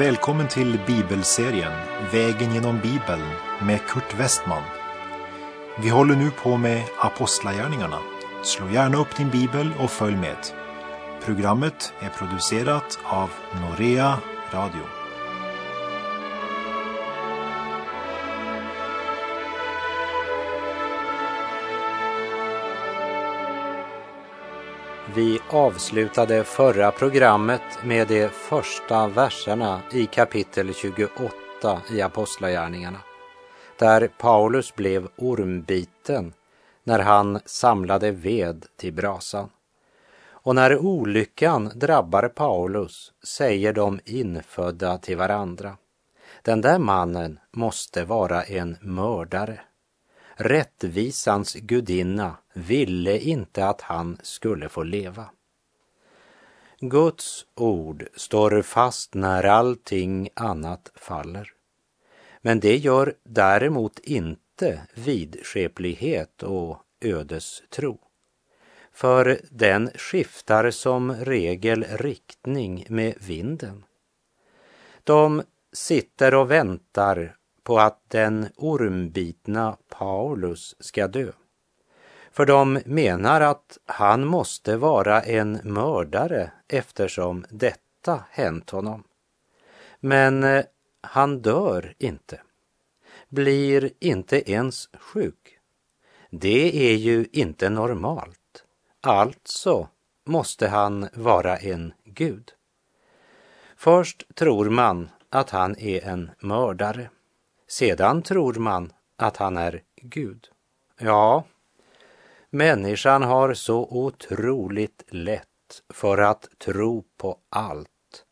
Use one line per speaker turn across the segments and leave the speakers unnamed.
Välkommen till bibelserien Vägen genom Bibeln med Kurt Westman. Vi håller nu på med Apostlagärningarna. Slå gärna upp din bibel och följ med. Programmet är producerat av Norea Radio.
Vi avslutade förra programmet med de första verserna i kapitel 28 i Apostlagärningarna, där Paulus blev ormbiten när han samlade ved till brasan. Och när olyckan drabbar Paulus säger de infödda till varandra, den där mannen måste vara en mördare. Rättvisans gudinna ville inte att han skulle få leva. Guds ord står fast när allting annat faller. Men det gör däremot inte vidskeplighet och ödestro. För den skiftar som regel riktning med vinden. De sitter och väntar på att den ormbitna Paulus ska dö. För de menar att han måste vara en mördare eftersom detta hänt honom. Men eh, han dör inte, blir inte ens sjuk. Det är ju inte normalt. Alltså måste han vara en gud. Först tror man att han är en mördare. Sedan tror man att han är Gud. Ja, människan har så otroligt lätt för att tro på allt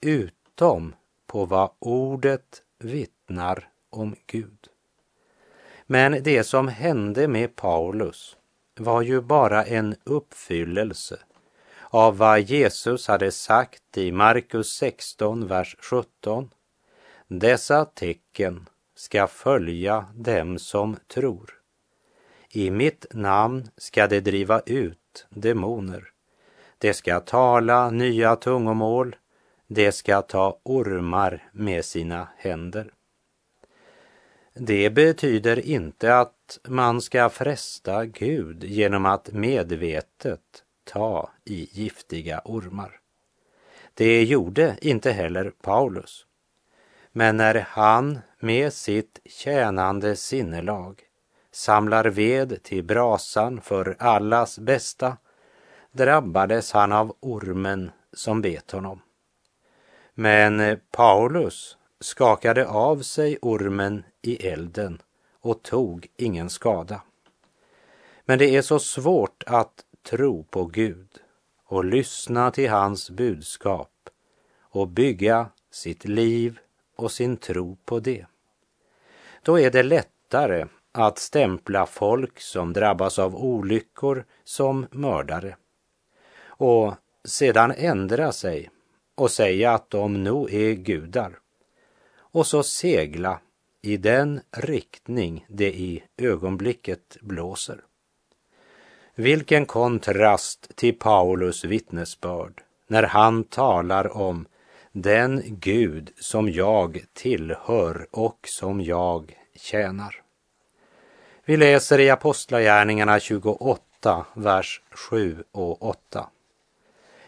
utom på vad ordet vittnar om Gud. Men det som hände med Paulus var ju bara en uppfyllelse av vad Jesus hade sagt i Markus 16, vers 17. Dessa tecken ska följa dem som tror. I mitt namn ska de driva ut demoner. De ska tala nya tungomål. De ska ta ormar med sina händer. Det betyder inte att man ska fresta Gud genom att medvetet ta i giftiga ormar. Det gjorde inte heller Paulus. Men när han med sitt tjänande sinnelag samlar ved till brasan för allas bästa drabbades han av ormen som bet honom. Men Paulus skakade av sig ormen i elden och tog ingen skada. Men det är så svårt att tro på Gud och lyssna till hans budskap och bygga sitt liv och sin tro på det. Då är det lättare att stämpla folk som drabbas av olyckor som mördare och sedan ändra sig och säga att de nog är gudar och så segla i den riktning det i ögonblicket blåser. Vilken kontrast till Paulus vittnesbörd när han talar om den Gud som jag tillhör och som jag tjänar. Vi läser i Apostlagärningarna 28, vers 7 och 8.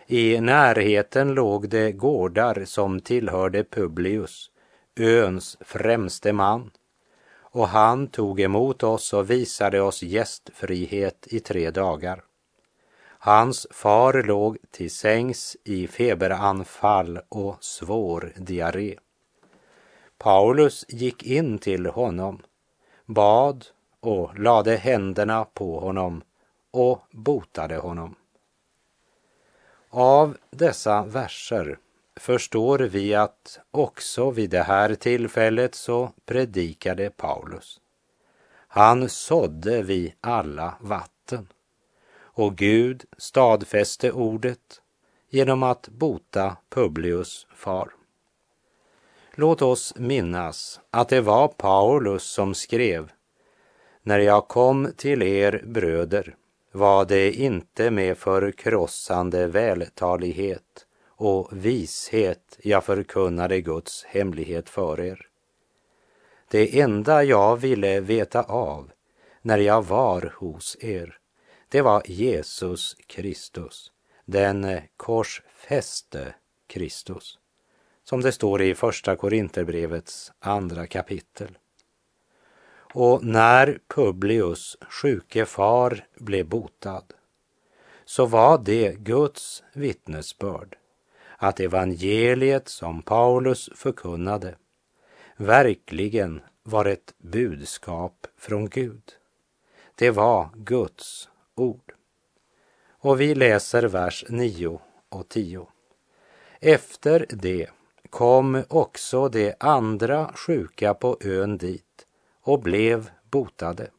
I närheten låg det gårdar som tillhörde Publius, öns främste man, och han tog emot oss och visade oss gästfrihet i tre dagar. Hans far låg till sängs i feberanfall och svår diarré. Paulus gick in till honom, bad och lade händerna på honom och botade honom. Av dessa verser förstår vi att också vid det här tillfället så predikade Paulus. Han sådde vid alla vatten och Gud stadfäste ordet genom att bota Publius far. Låt oss minnas att det var Paulus som skrev När jag kom till er bröder var det inte med förkrossande vältalighet och vishet jag förkunnade Guds hemlighet för er. Det enda jag ville veta av när jag var hos er, det var Jesus Kristus, den eh, korsfäste Kristus, som det står i Första Korinterbrevets andra kapitel. Och när Publius sjuke far blev botad så var det Guds vittnesbörd att evangeliet som Paulus förkunnade verkligen var ett budskap från Gud. Det var Guds ord. Och vi läser vers 9 och 10. Efter det kom också de andra sjuka på ön dit och blev botade.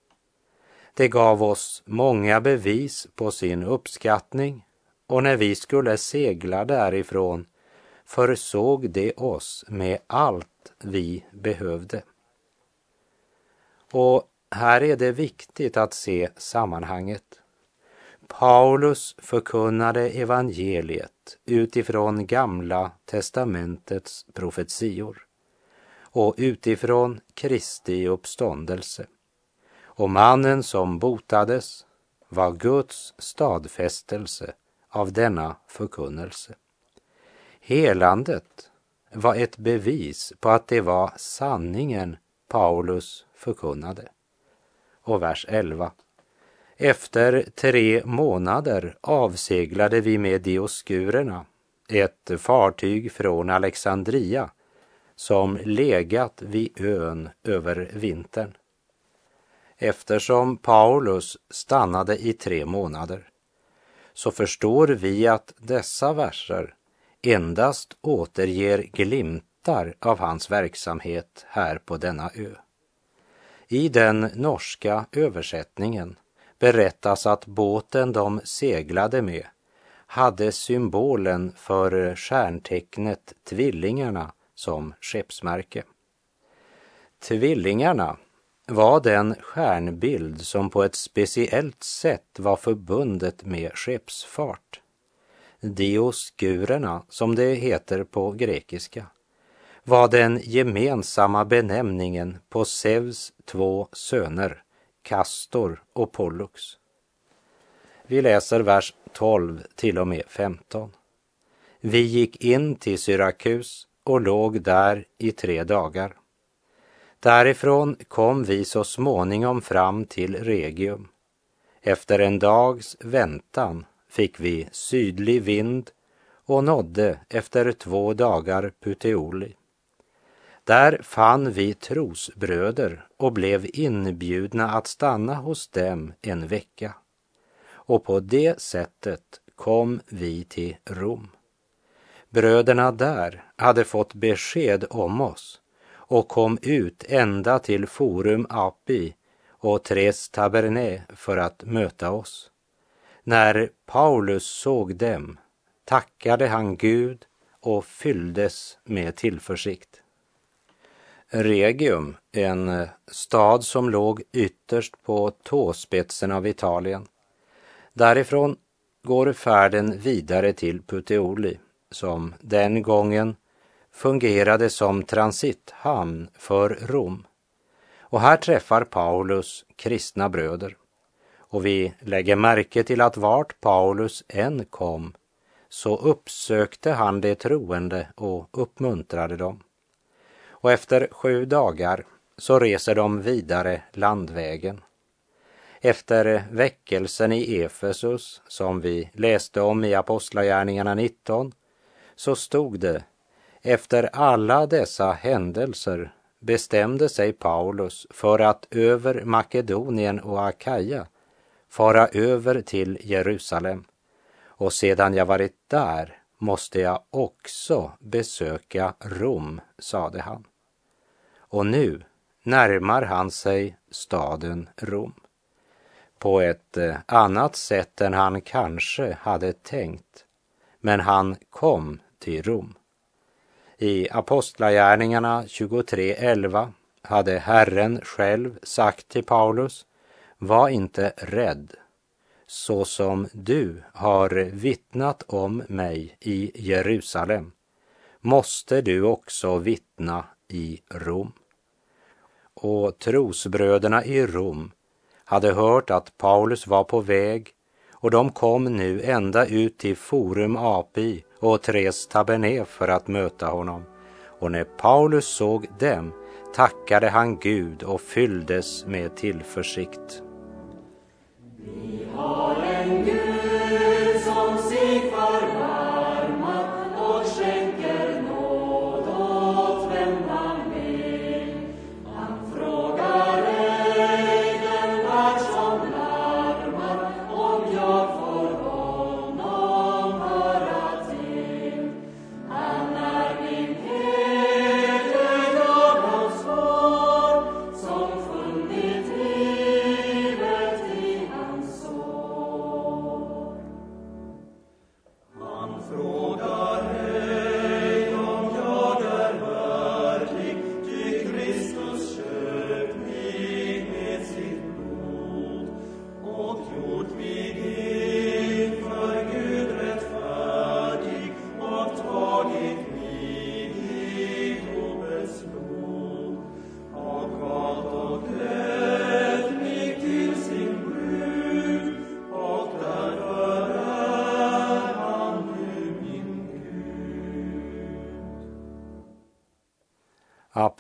Det gav oss många bevis på sin uppskattning och när vi skulle segla därifrån försåg de oss med allt vi behövde. Och här är det viktigt att se sammanhanget. Paulus förkunnade evangeliet utifrån Gamla testamentets profetior och utifrån Kristi uppståndelse. Och mannen som botades var Guds stadfästelse av denna förkunnelse. Helandet var ett bevis på att det var sanningen Paulus förkunnade. Och vers 11. Efter tre månader avseglade vi med Dioskurerna, ett fartyg från Alexandria som legat vid ön över vintern. Eftersom Paulus stannade i tre månader så förstår vi att dessa verser endast återger glimtar av hans verksamhet här på denna ö. I den norska översättningen berättas att båten de seglade med hade symbolen för stjärntecknet Tvillingarna som skeppsmärke. Tvillingarna var den stjärnbild som på ett speciellt sätt var förbundet med skeppsfart. Dioskurerna, som det heter på grekiska, var den gemensamma benämningen på Zeus två söner, Castor och Pollux. Vi läser vers 12 till och med 15. Vi gick in till Syrakus och låg där i tre dagar. Därifrån kom vi så småningom fram till Regium. Efter en dags väntan fick vi sydlig vind och nådde efter två dagar Puteoli. Där fann vi trosbröder och blev inbjudna att stanna hos dem en vecka. Och på det sättet kom vi till Rom. Bröderna där hade fått besked om oss och kom ut ända till Forum Api och Tres Taberné för att möta oss. När Paulus såg dem tackade han Gud och fylldes med tillförsikt. Regium, en eh, stad som låg ytterst på tåspetsen av Italien. Därifrån går färden vidare till Puteoli som den gången fungerade som transithamn för Rom. Och här träffar Paulus kristna bröder. Och vi lägger märke till att vart Paulus än kom så uppsökte han de troende och uppmuntrade dem. Och efter sju dagar så reser de vidare landvägen. Efter väckelsen i Efesus, som vi läste om i Apostlagärningarna 19, så stod det efter alla dessa händelser bestämde sig Paulus för att över Makedonien och Akaja fara över till Jerusalem. Och sedan jag varit där måste jag också besöka Rom, sade han. Och nu närmar han sig staden Rom på ett eh, annat sätt än han kanske hade tänkt. Men han kom till Rom. I Apostlagärningarna 23.11 hade Herren själv sagt till Paulus, var inte rädd. så som du har vittnat om mig i Jerusalem måste du också vittna i Rom. Och trosbröderna i Rom hade hört att Paulus var på väg och de kom nu ända ut till Forum Api och Tres Taberné för att möta honom. Och när Paulus såg dem tackade han Gud och fylldes med tillförsikt.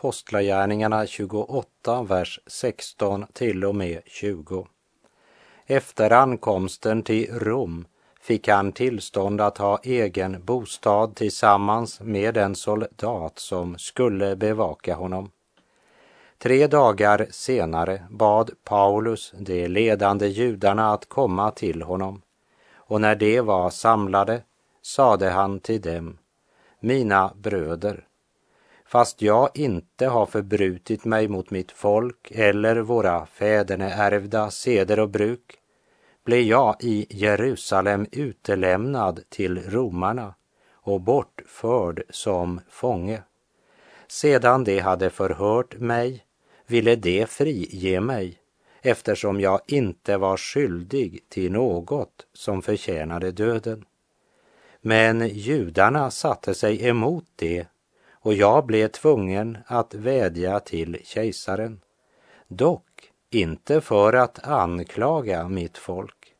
Apostlagärningarna 28, vers 16 till och med 20. Efter ankomsten till Rom fick han tillstånd att ha egen bostad tillsammans med en soldat som skulle bevaka honom. Tre dagar senare bad Paulus de ledande judarna att komma till honom och när de var samlade sade han till dem, mina bröder, fast jag inte har förbrutit mig mot mitt folk eller våra fäderneärvda seder och bruk, blev jag i Jerusalem utelämnad till romarna och bortförd som fånge. Sedan de hade förhört mig ville de frige mig eftersom jag inte var skyldig till något som förtjänade döden. Men judarna satte sig emot det och jag blev tvungen att vädja till kejsaren. Dock inte för att anklaga mitt folk.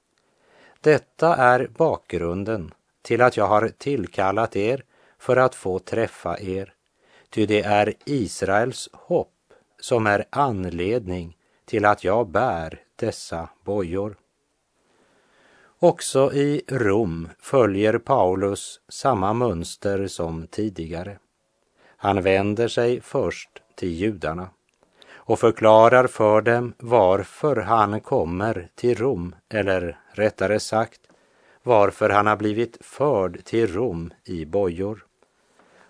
Detta är bakgrunden till att jag har tillkallat er för att få träffa er. Ty det är Israels hopp som är anledning till att jag bär dessa bojor. Också i Rom följer Paulus samma mönster som tidigare. Han vänder sig först till judarna och förklarar för dem varför han kommer till Rom, eller rättare sagt varför han har blivit förd till Rom i bojor.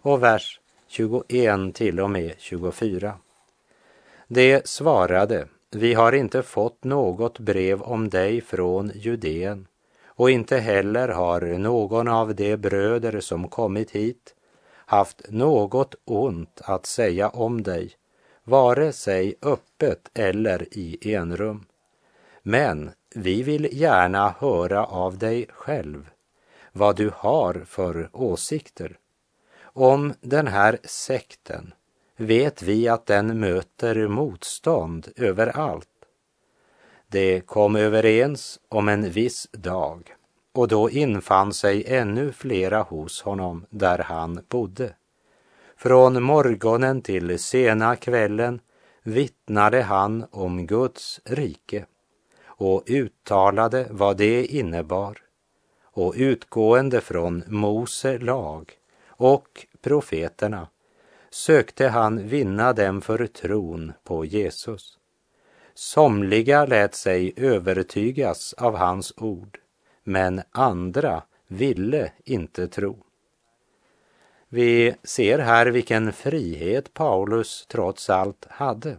Och vers 21 till och med 24. Det svarade, vi har inte fått något brev om dig från Judeen och inte heller har någon av de bröder som kommit hit haft något ont att säga om dig, vare sig öppet eller i enrum. Men vi vill gärna höra av dig själv vad du har för åsikter. Om den här sekten vet vi att den möter motstånd överallt. Det kom överens om en viss dag och då infann sig ännu flera hos honom där han bodde. Från morgonen till sena kvällen vittnade han om Guds rike och uttalade vad det innebar och utgående från Mose lag och profeterna sökte han vinna dem för tron på Jesus. Somliga lät sig övertygas av hans ord, men andra ville inte tro. Vi ser här vilken frihet Paulus trots allt hade.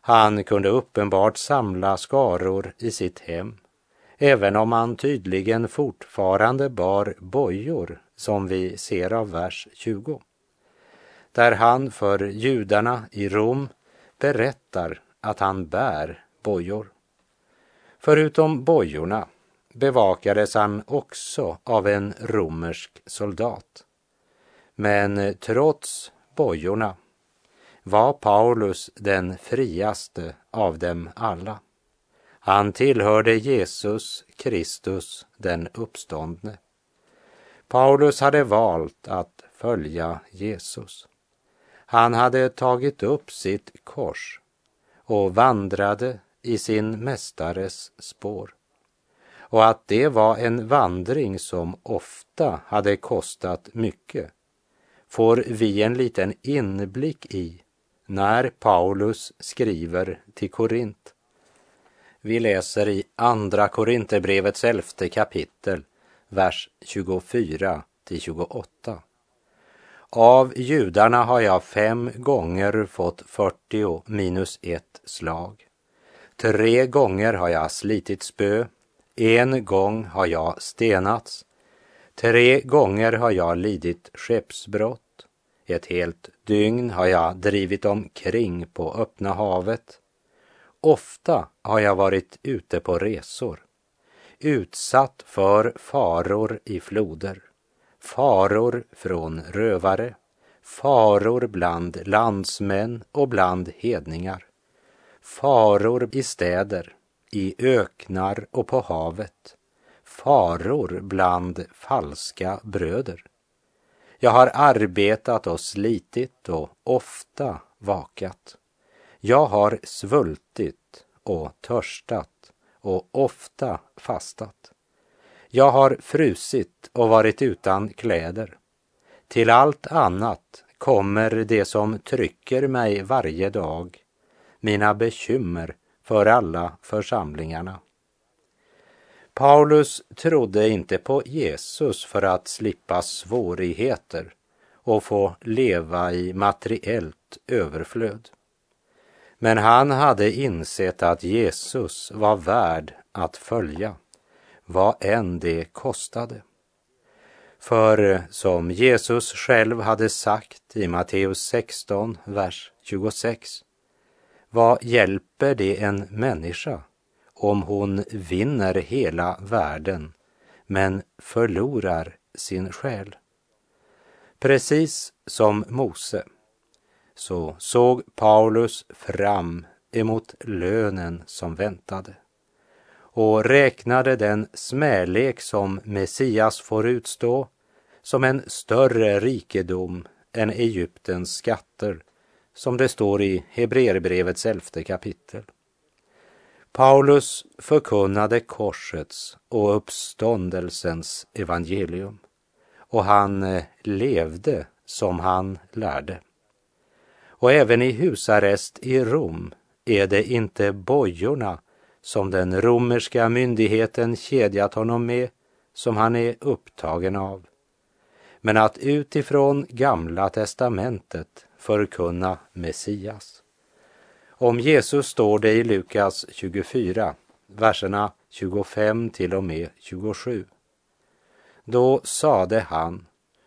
Han kunde uppenbart samla skaror i sitt hem, även om han tydligen fortfarande bar bojor, som vi ser av vers 20. Där han för judarna i Rom berättar att han bär bojor. Förutom bojorna bevakades han också av en romersk soldat. Men trots bojorna var Paulus den friaste av dem alla. Han tillhörde Jesus Kristus den uppståndne. Paulus hade valt att följa Jesus. Han hade tagit upp sitt kors och vandrade i sin mästares spår. Och att det var en vandring som ofta hade kostat mycket får vi en liten inblick i när Paulus skriver till Korint. Vi läser i Andra Korinthierbrevets elfte kapitel, vers 24 till 28. Av judarna har jag fem gånger fått 40 minus ett slag. Tre gånger har jag slitit spö, en gång har jag stenats, tre gånger har jag lidit skeppsbrott, ett helt dygn har jag drivit omkring på öppna havet. Ofta har jag varit ute på resor, utsatt för faror i floder, faror från rövare, faror bland landsmän och bland hedningar, faror i städer, i öknar och på havet, faror bland falska bröder. Jag har arbetat och slitit och ofta vakat. Jag har svultit och törstat och ofta fastat. Jag har frusit och varit utan kläder. Till allt annat kommer det som trycker mig varje dag, mina bekymmer för alla församlingarna. Paulus trodde inte på Jesus för att slippa svårigheter och få leva i materiellt överflöd. Men han hade insett att Jesus var värd att följa, vad än det kostade. För som Jesus själv hade sagt i Matteus 16, vers 26. Vad hjälper det en människa om hon vinner hela världen men förlorar sin själ? Precis som Mose så såg Paulus fram emot lönen som väntade och räknade den smälek som Messias får utstå som en större rikedom än Egyptens skatter, som det står i Hebreerbrevets elfte kapitel. Paulus förkunnade korsets och uppståndelsens evangelium och han eh, levde som han lärde. Och även i husarrest i Rom är det inte bojorna som den romerska myndigheten kedjat honom med som han är upptagen av, men att utifrån Gamla testamentet förkunna Messias. Om Jesus står det i Lukas 24, verserna 25 till och med 27. Då sade han,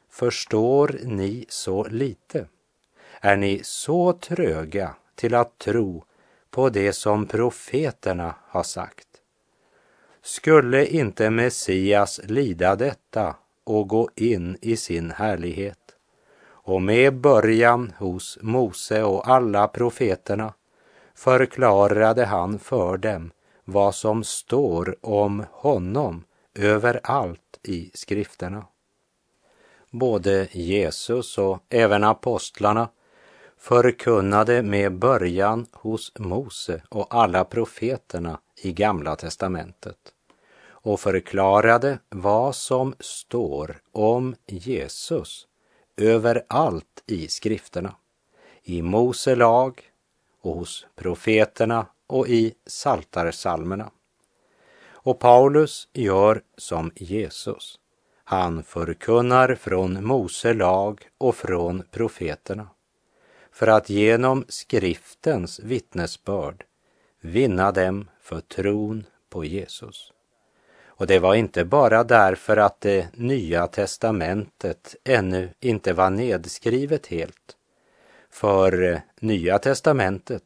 förstår ni så lite? Är ni så tröga till att tro på det som profeterna har sagt? Skulle inte Messias lida detta och gå in i sin härlighet? Och med början hos Mose och alla profeterna förklarade han för dem vad som står om honom överallt i skrifterna. Både Jesus och även apostlarna förkunnade med början hos Mose och alla profeterna i Gamla testamentet och förklarade vad som står om Jesus överallt i skrifterna, i Mose lag och hos profeterna och i saltarsalmerna. Och Paulus gör som Jesus. Han förkunnar från Mose lag och från profeterna för att genom skriftens vittnesbörd vinna dem för tron på Jesus. Och det var inte bara därför att det nya testamentet ännu inte var nedskrivet helt. För eh, nya testamentet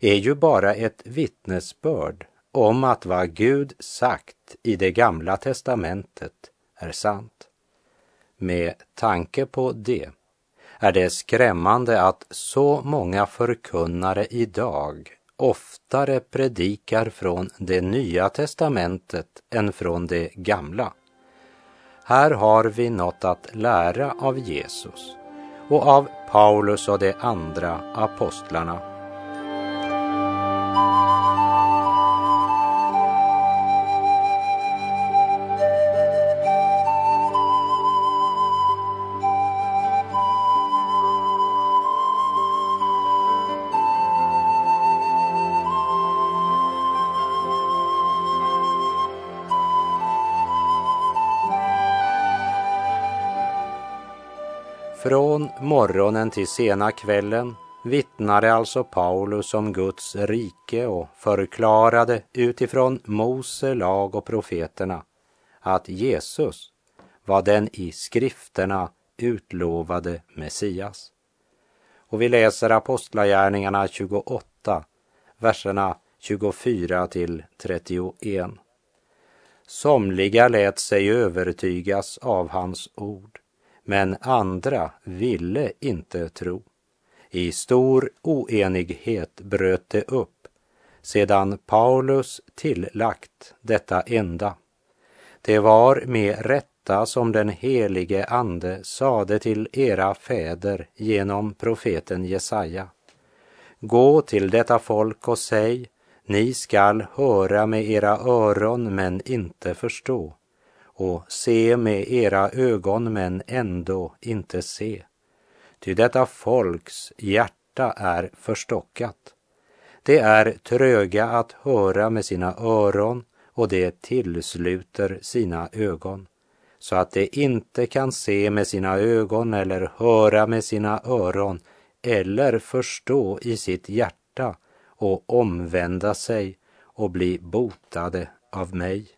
är ju bara ett vittnesbörd om att vad Gud sagt i det gamla testamentet är sant. Med tanke på det är det skrämmande att så många förkunnare idag oftare predikar från det nya testamentet än från det gamla. Här har vi något att lära av Jesus och av Paulus och de andra apostlarna Från morgonen till sena kvällen vittnade alltså Paulus om Guds rike och förklarade utifrån Mose lag och profeterna att Jesus var den i skrifterna utlovade Messias. Och vi läser Apostlagärningarna 28, verserna 24 till 31. Somliga lät sig övertygas av hans ord men andra ville inte tro. I stor oenighet bröt det upp sedan Paulus tillagt detta enda. Det var med rätta som den helige Ande sade till era fäder genom profeten Jesaja. Gå till detta folk och säg, ni skall höra med era öron men inte förstå och se med era ögon men ändå inte se. Ty detta folks hjärta är förstockat. Det är tröga att höra med sina öron och det tillsluter sina ögon så att det inte kan se med sina ögon eller höra med sina öron eller förstå i sitt hjärta och omvända sig och bli botade av mig.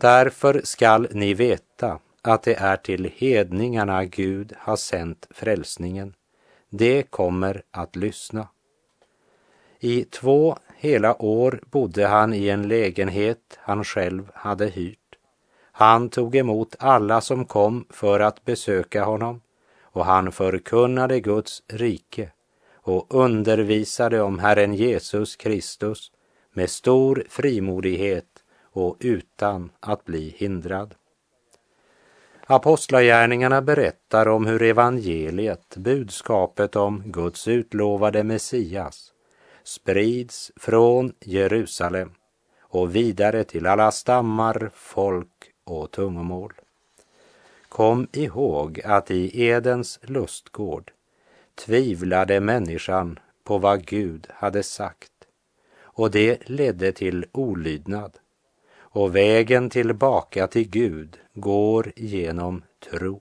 Därför skall ni veta att det är till hedningarna Gud har sänt frälsningen. Det kommer att lyssna. I två hela år bodde han i en lägenhet han själv hade hyrt. Han tog emot alla som kom för att besöka honom och han förkunnade Guds rike och undervisade om Herren Jesus Kristus med stor frimodighet och utan att bli hindrad. Apostlagärningarna berättar om hur evangeliet, budskapet om Guds utlovade Messias, sprids från Jerusalem och vidare till alla stammar, folk och tungomål. Kom ihåg att i Edens lustgård tvivlade människan på vad Gud hade sagt och det ledde till olydnad och vägen tillbaka till Gud går genom tro.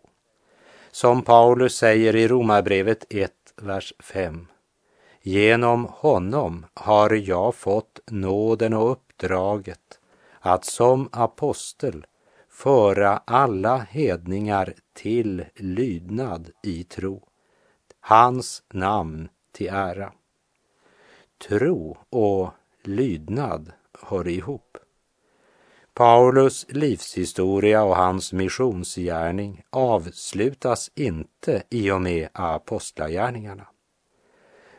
Som Paulus säger i Romarbrevet 1, vers 5. Genom honom har jag fått nåden och uppdraget att som apostel föra alla hedningar till lydnad i tro, hans namn till ära. Tro och lydnad hör ihop. Paulus livshistoria och hans missionsgärning avslutas inte i och med apostlagärningarna.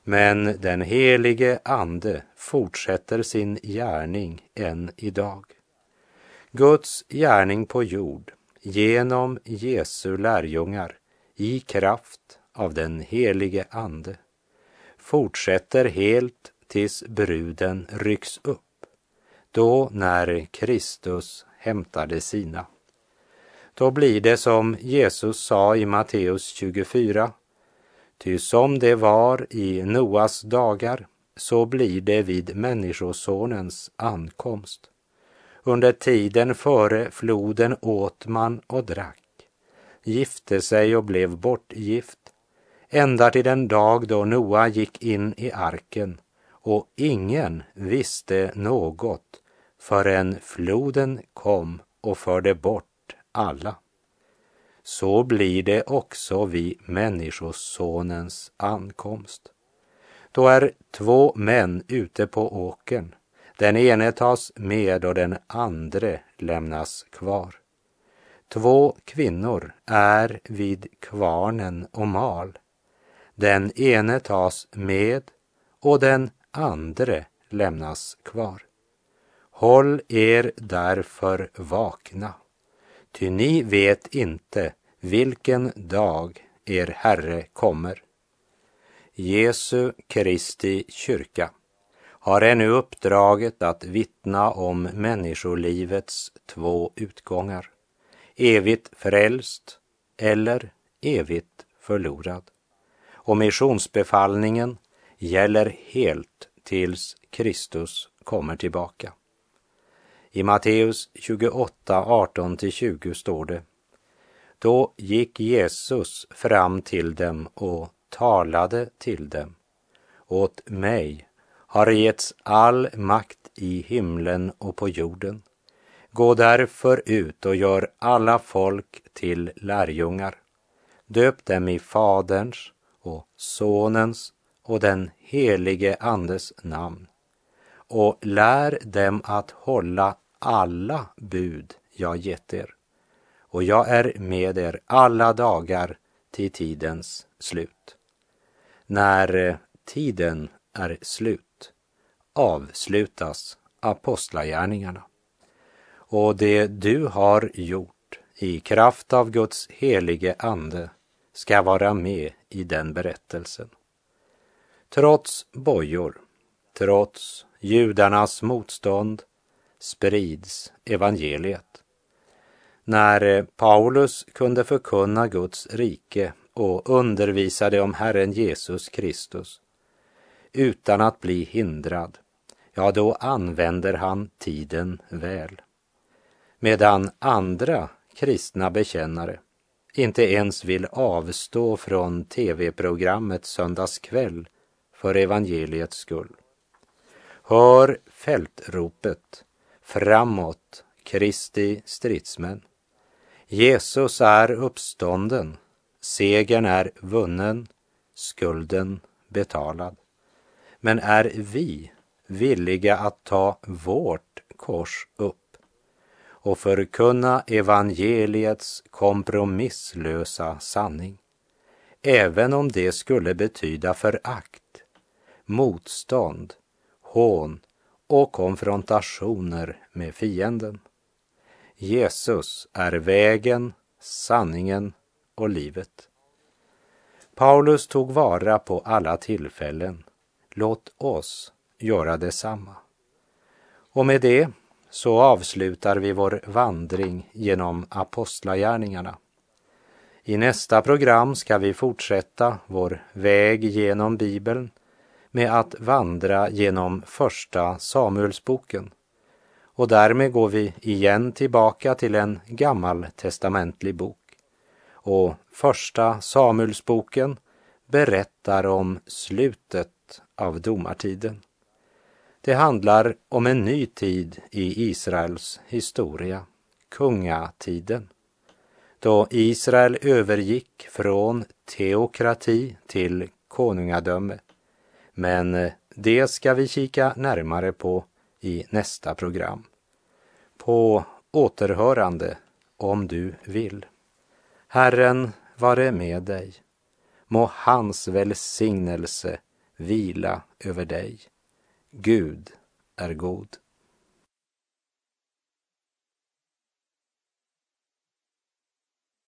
Men den helige Ande fortsätter sin gärning än idag. Guds gärning på jord genom Jesu lärjungar i kraft av den helige Ande fortsätter helt tills bruden rycks upp då när Kristus hämtade sina. Då blir det som Jesus sa i Matteus 24. Ty som det var i Noas dagar, så blir det vid Människosonens ankomst. Under tiden före floden åt man och drack, gifte sig och blev bortgift, ända till den dag då Noa gick in i arken och ingen visste något förrän floden kom och förde bort alla. Så blir det också vid Människosonens ankomst. Då är två män ute på åkern. Den ene tas med och den andre lämnas kvar. Två kvinnor är vid kvarnen och mal. Den ene tas med och den andre lämnas kvar. Håll er därför vakna, ty ni vet inte vilken dag er Herre kommer. Jesu Kristi kyrka har ännu uppdraget att vittna om människolivets två utgångar. Evigt frälst eller evigt förlorad. Och missionsbefallningen gäller helt tills Kristus kommer tillbaka. I Matteus 28, 18-20 står det Då gick Jesus fram till dem och talade till dem. Åt mig har getts all makt i himlen och på jorden. Gå därför ut och gör alla folk till lärjungar. Döp dem i Faderns och Sonens och den helige Andes namn och lär dem att hålla alla bud jag gett er. Och jag är med er alla dagar till tidens slut. När eh, tiden är slut avslutas apostlagärningarna. Och det du har gjort i kraft av Guds helige ande ska vara med i den berättelsen. Trots bojor, trots judarnas motstånd sprids evangeliet. När eh, Paulus kunde förkunna Guds rike och undervisade om Herren Jesus Kristus utan att bli hindrad, ja, då använder han tiden väl. Medan andra kristna bekännare inte ens vill avstå från tv-programmet Söndagskväll för evangeliets skull. Hör fältropet framåt Kristi stridsmän. Jesus är uppstånden, segern är vunnen, skulden betalad. Men är vi villiga att ta vårt kors upp och förkunna evangeliets kompromisslösa sanning, även om det skulle betyda förakt, motstånd, hån och konfrontationer med fienden. Jesus är vägen, sanningen och livet. Paulus tog vara på alla tillfällen. Låt oss göra detsamma. Och med det så avslutar vi vår vandring genom apostlagärningarna. I nästa program ska vi fortsätta vår väg genom Bibeln med att vandra genom första Samuelsboken. Och därmed går vi igen tillbaka till en gammaltestamentlig bok. Och första Samuelsboken berättar om slutet av domartiden. Det handlar om en ny tid i Israels historia, kungatiden, då Israel övergick från teokrati till konungadöme men eh, det ska vi kika närmare på i nästa program. På återhörande om du vill. Herren vare med dig. Må hans välsignelse vila över dig. Gud är god.